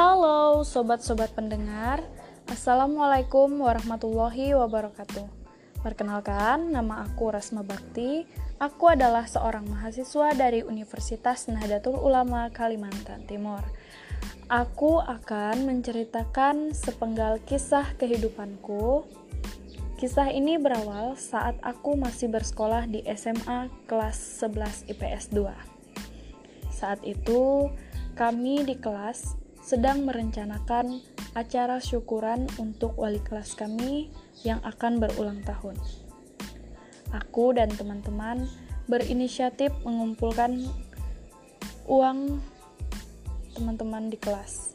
Halo sobat-sobat pendengar, Assalamualaikum warahmatullahi wabarakatuh. Perkenalkan, nama aku Rasma Bakti. Aku adalah seorang mahasiswa dari Universitas Nahdlatul Ulama Kalimantan Timur. Aku akan menceritakan sepenggal kisah kehidupanku. Kisah ini berawal saat aku masih bersekolah di SMA kelas 11 IPS 2. Saat itu, kami di kelas sedang merencanakan acara syukuran untuk wali kelas kami yang akan berulang tahun. Aku dan teman-teman berinisiatif mengumpulkan uang teman-teman di kelas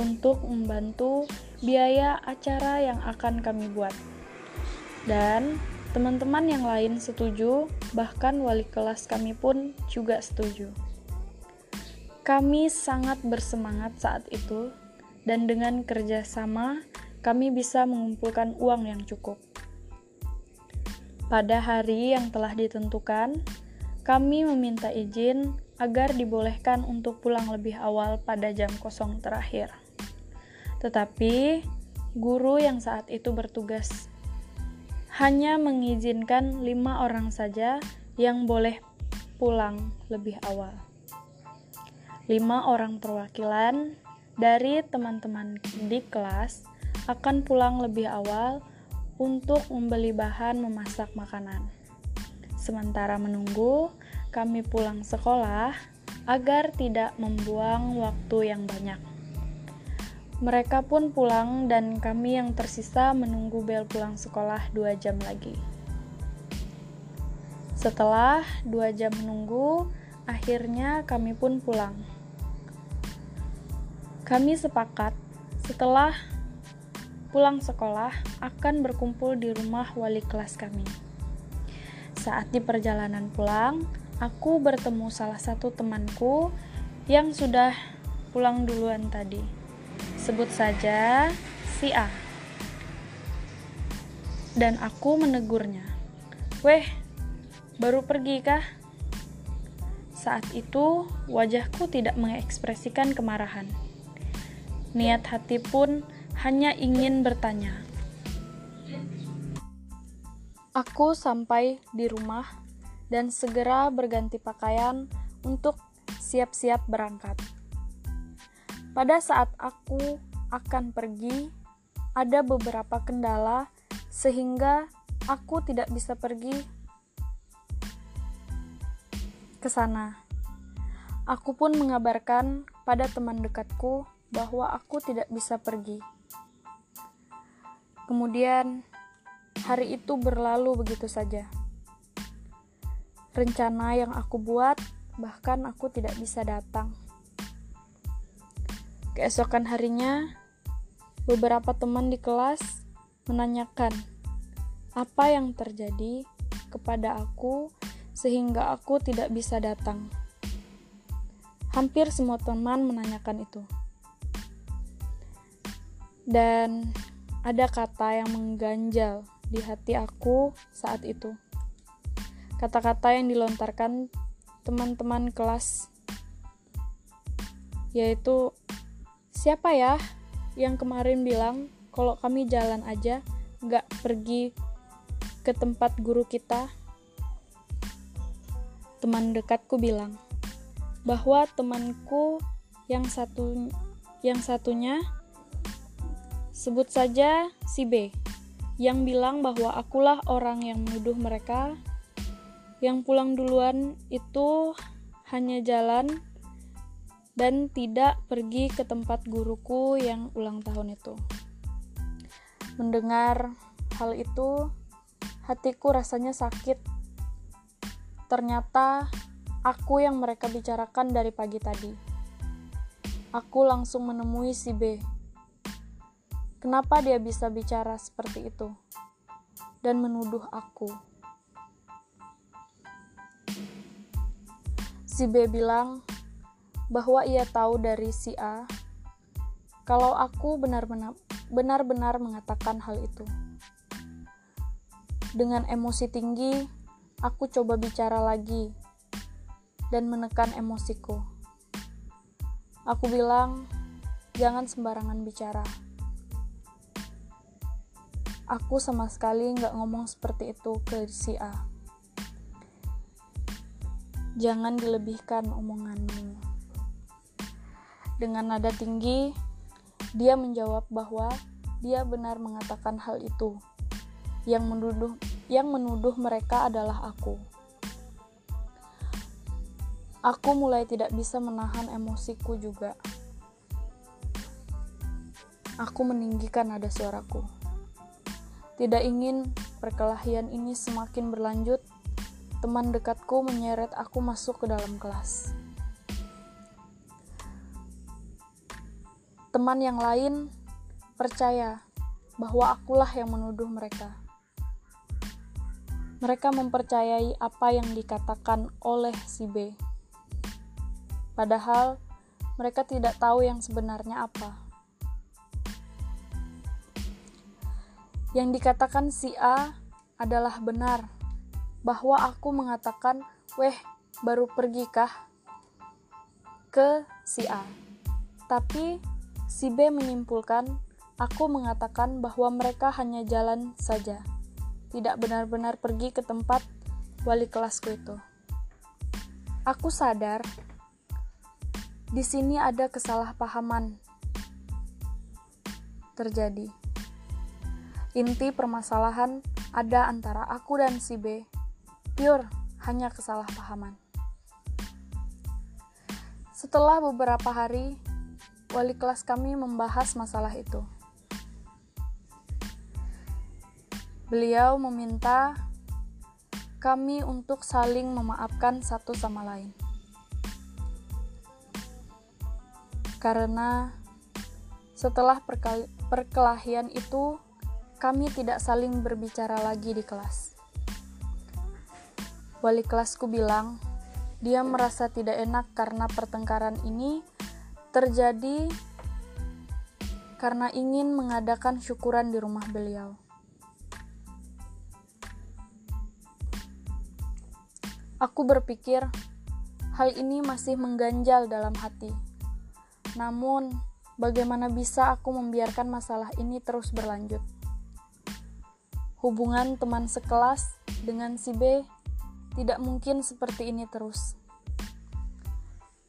untuk membantu biaya acara yang akan kami buat. Dan teman-teman yang lain setuju, bahkan wali kelas kami pun juga setuju. Kami sangat bersemangat saat itu, dan dengan kerjasama, kami bisa mengumpulkan uang yang cukup. Pada hari yang telah ditentukan, kami meminta izin agar dibolehkan untuk pulang lebih awal pada jam kosong terakhir. Tetapi, guru yang saat itu bertugas hanya mengizinkan lima orang saja yang boleh pulang lebih awal lima orang perwakilan dari teman-teman di kelas akan pulang lebih awal untuk membeli bahan memasak makanan. Sementara menunggu, kami pulang sekolah agar tidak membuang waktu yang banyak. Mereka pun pulang dan kami yang tersisa menunggu bel pulang sekolah dua jam lagi. Setelah dua jam menunggu, akhirnya kami pun pulang. Kami sepakat setelah pulang sekolah akan berkumpul di rumah wali kelas kami. Saat di perjalanan pulang, aku bertemu salah satu temanku yang sudah pulang duluan tadi. Sebut saja si A. Dan aku menegurnya. Weh, baru pergi kah? Saat itu, wajahku tidak mengekspresikan kemarahan niat hati pun hanya ingin bertanya. Aku sampai di rumah dan segera berganti pakaian untuk siap-siap berangkat. Pada saat aku akan pergi, ada beberapa kendala sehingga aku tidak bisa pergi ke sana. Aku pun mengabarkan pada teman dekatku bahwa aku tidak bisa pergi. Kemudian, hari itu berlalu begitu saja. Rencana yang aku buat, bahkan aku tidak bisa datang. Keesokan harinya, beberapa teman di kelas menanyakan apa yang terjadi kepada aku sehingga aku tidak bisa datang. Hampir semua teman menanyakan itu dan ada kata yang mengganjal di hati aku saat itu. Kata-kata yang dilontarkan teman-teman kelas yaitu siapa ya yang kemarin bilang kalau kami jalan aja gak pergi ke tempat guru kita teman dekatku bilang bahwa temanku yang satu yang satunya Sebut saja si B, yang bilang bahwa akulah orang yang menuduh mereka. Yang pulang duluan itu hanya jalan dan tidak pergi ke tempat guruku yang ulang tahun itu. Mendengar hal itu, hatiku rasanya sakit. Ternyata aku yang mereka bicarakan dari pagi tadi. Aku langsung menemui si B Kenapa dia bisa bicara seperti itu dan menuduh aku? Si B bilang bahwa ia tahu dari si A kalau aku benar-benar mengatakan hal itu. Dengan emosi tinggi, aku coba bicara lagi dan menekan emosiku. Aku bilang, jangan sembarangan bicara. Aku sama sekali nggak ngomong seperti itu ke si A. Jangan dilebihkan omonganmu. Dengan nada tinggi, dia menjawab bahwa dia benar mengatakan hal itu. Yang menuduh yang menuduh mereka adalah aku. Aku mulai tidak bisa menahan emosiku juga. Aku meninggikan nada suaraku. Tidak ingin perkelahian ini semakin berlanjut, teman dekatku menyeret aku masuk ke dalam kelas. Teman yang lain percaya bahwa akulah yang menuduh mereka. Mereka mempercayai apa yang dikatakan oleh si B. Padahal mereka tidak tahu yang sebenarnya apa. Yang dikatakan si A adalah benar, bahwa aku mengatakan, "Weh, baru pergi kah?" ke si A. Tapi si B menyimpulkan, "Aku mengatakan bahwa mereka hanya jalan saja, tidak benar-benar pergi ke tempat wali kelasku itu." Aku sadar di sini ada kesalahpahaman terjadi. Inti permasalahan ada antara aku dan si B. Pure, hanya kesalahpahaman. Setelah beberapa hari, wali kelas kami membahas masalah itu. Beliau meminta kami untuk saling memaafkan satu sama lain. Karena setelah perkelahian itu, kami tidak saling berbicara lagi di kelas. Wali kelasku bilang, dia merasa tidak enak karena pertengkaran ini terjadi karena ingin mengadakan syukuran di rumah beliau. Aku berpikir hal ini masih mengganjal dalam hati. Namun, bagaimana bisa aku membiarkan masalah ini terus berlanjut? Hubungan teman sekelas dengan si B tidak mungkin seperti ini terus.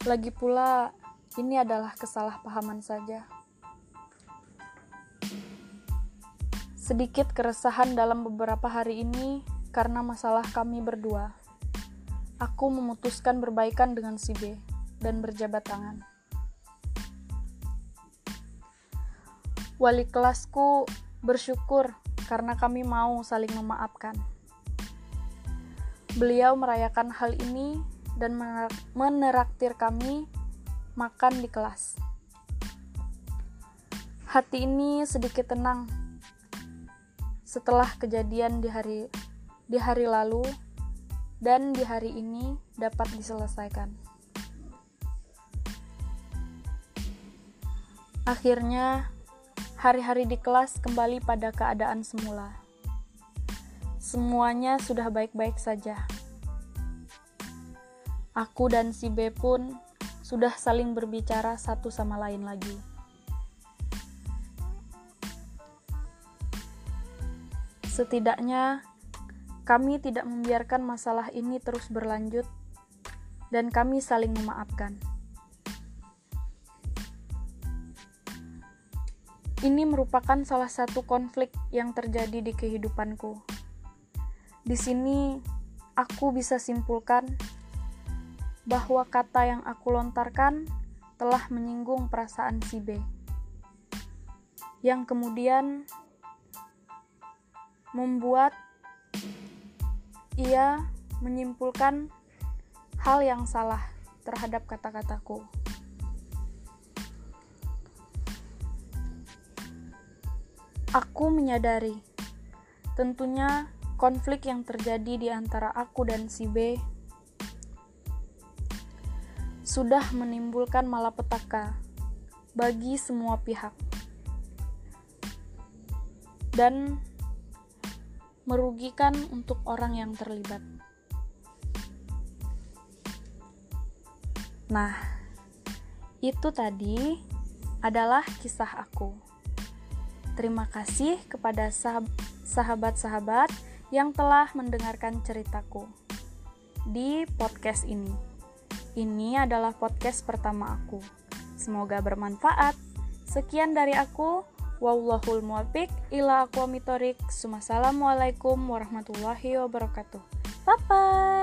Lagi pula, ini adalah kesalahpahaman saja. Sedikit keresahan dalam beberapa hari ini karena masalah kami berdua. Aku memutuskan berbaikan dengan si B dan berjabat tangan. Wali kelasku bersyukur karena kami mau saling memaafkan. Beliau merayakan hal ini dan meneraktir kami makan di kelas. Hati ini sedikit tenang setelah kejadian di hari di hari lalu dan di hari ini dapat diselesaikan. Akhirnya, Hari-hari di kelas kembali pada keadaan semula. Semuanya sudah baik-baik saja. Aku dan si B pun sudah saling berbicara satu sama lain lagi. Setidaknya, kami tidak membiarkan masalah ini terus berlanjut, dan kami saling memaafkan. Ini merupakan salah satu konflik yang terjadi di kehidupanku. Di sini, aku bisa simpulkan bahwa kata yang aku lontarkan telah menyinggung perasaan si B, yang kemudian membuat ia menyimpulkan hal yang salah terhadap kata-kataku. Aku menyadari, tentunya konflik yang terjadi di antara aku dan si B sudah menimbulkan malapetaka bagi semua pihak dan merugikan untuk orang yang terlibat. Nah, itu tadi adalah kisah aku. Terima kasih kepada sahabat-sahabat yang telah mendengarkan ceritaku di podcast ini. Ini adalah podcast pertama aku. Semoga bermanfaat. Sekian dari aku. Wallahul muwafiq ila aqwamitorik. Wassalamualaikum warahmatullahi wabarakatuh. Bye bye.